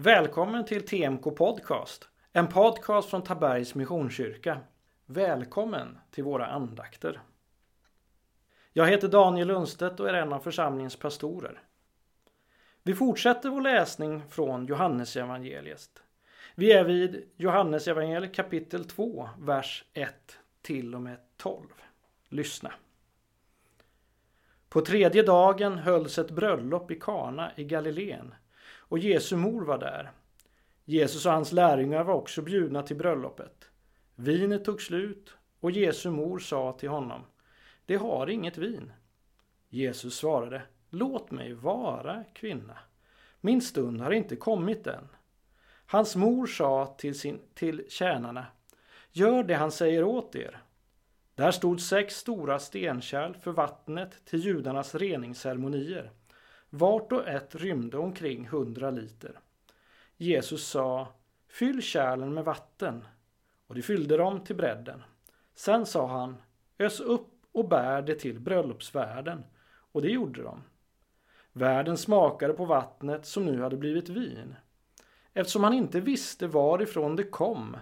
Välkommen till TMK Podcast, en podcast från Tabergs Missionskyrka. Välkommen till våra andakter. Jag heter Daniel Lundstedt och är en av församlingens pastorer. Vi fortsätter vår läsning från Johannesevangeliet. Vi är vid Johannesevangeliet kapitel 2, vers 1 till och med 12. Lyssna. På tredje dagen hölls ett bröllop i Kana i Galileen och Jesu mor var där. Jesus och hans lärjungar var också bjudna till bröllopet. Vinet tog slut och Jesu mor sa till honom Det har inget vin. Jesus svarade Låt mig vara kvinna. Min stund har inte kommit än. Hans mor sa till, sin, till tjänarna Gör det han säger åt er. Där stod sex stora stenkärl för vattnet till judarnas reningsceremonier. Vart och ett rymde omkring hundra liter. Jesus sa Fyll kärlen med vatten. Och de fyllde dem till bredden. Sen sa han Ös upp och bär det till bröllopsvärden. Och det gjorde de. Värden smakade på vattnet som nu hade blivit vin. Eftersom han inte visste varifrån det kom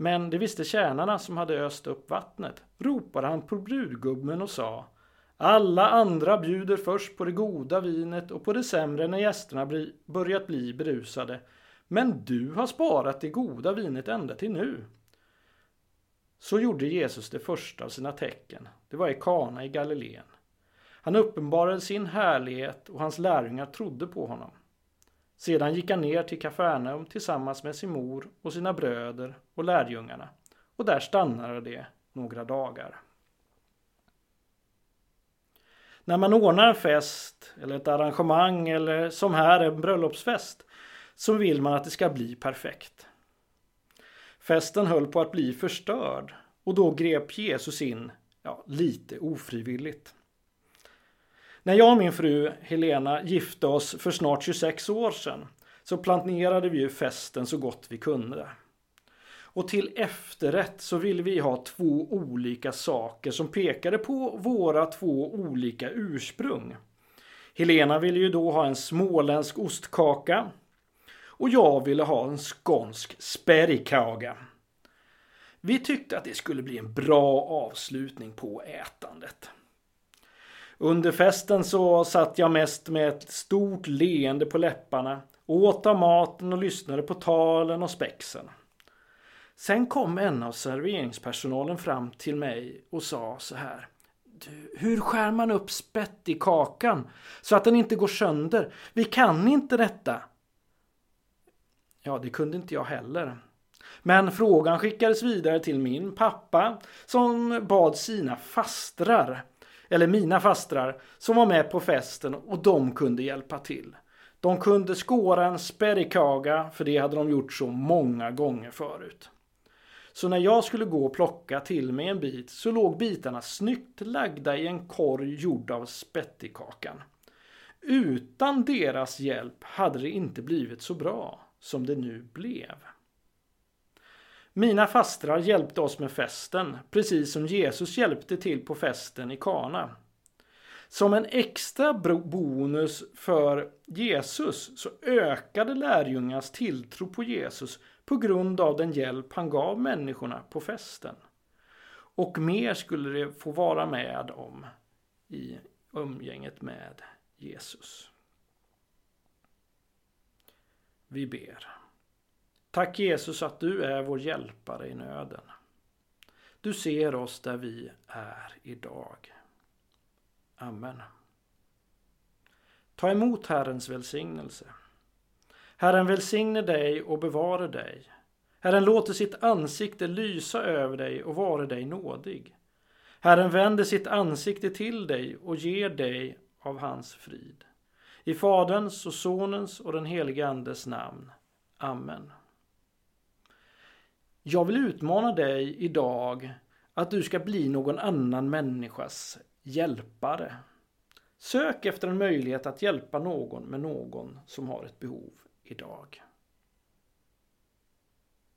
men det visste tjänarna som hade öst upp vattnet, ropade han på brudgummen och sa alla andra bjuder först på det goda vinet och på det sämre när gästerna bli, börjat bli berusade. Men du har sparat det goda vinet ända till nu. Så gjorde Jesus det första av sina tecken. Det var i Kana i Galileen. Han uppenbarade sin härlighet och hans lärjungar trodde på honom. Sedan gick han ner till Kafarnaum tillsammans med sin mor och sina bröder och lärjungarna och där stannade de några dagar. När man ordnar en fest eller ett arrangemang eller som här en bröllopsfest så vill man att det ska bli perfekt. Festen höll på att bli förstörd och då grep Jesus in, ja, lite ofrivilligt. När jag och min fru Helena gifte oss för snart 26 år sedan så planerade vi ju festen så gott vi kunde. Och till efterrätt så ville vi ha två olika saker som pekade på våra två olika ursprung. Helena ville ju då ha en småländsk ostkaka och jag ville ha en skånsk sperrikaga. Vi tyckte att det skulle bli en bra avslutning på ätandet. Under festen så satt jag mest med ett stort leende på läpparna, åt av maten och lyssnade på talen och spexen. Sen kom en av serveringspersonalen fram till mig och sa så här. hur skär man upp spett i kakan så att den inte går sönder? Vi kan inte detta. Ja, det kunde inte jag heller. Men frågan skickades vidare till min pappa som bad sina fastrar eller mina fastrar, som var med på festen och de kunde hjälpa till. De kunde skåra en sperrikaga, för det hade de gjort så många gånger förut. Så när jag skulle gå och plocka till mig en bit så låg bitarna snyggt lagda i en korg gjord av spettikakan. Utan deras hjälp hade det inte blivit så bra som det nu blev. Mina fastrar hjälpte oss med festen, precis som Jesus hjälpte till på festen i Kana. Som en extra bonus för Jesus så ökade lärjungarnas tilltro på Jesus på grund av den hjälp han gav människorna på festen. Och mer skulle det få vara med om i umgänget med Jesus. Vi ber. Tack Jesus att du är vår hjälpare i nöden. Du ser oss där vi är idag. Amen. Ta emot Herrens välsignelse. Herren välsigne dig och bevare dig. Herren låter sitt ansikte lysa över dig och vare dig nådig. Herren vänder sitt ansikte till dig och ger dig av hans frid. I Faderns och Sonens och den helige Andes namn. Amen. Jag vill utmana dig idag att du ska bli någon annan människas hjälpare. Sök efter en möjlighet att hjälpa någon med någon som har ett behov idag.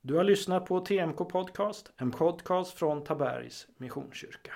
Du har lyssnat på TMK Podcast, en podcast från Tabergs Missionskyrka.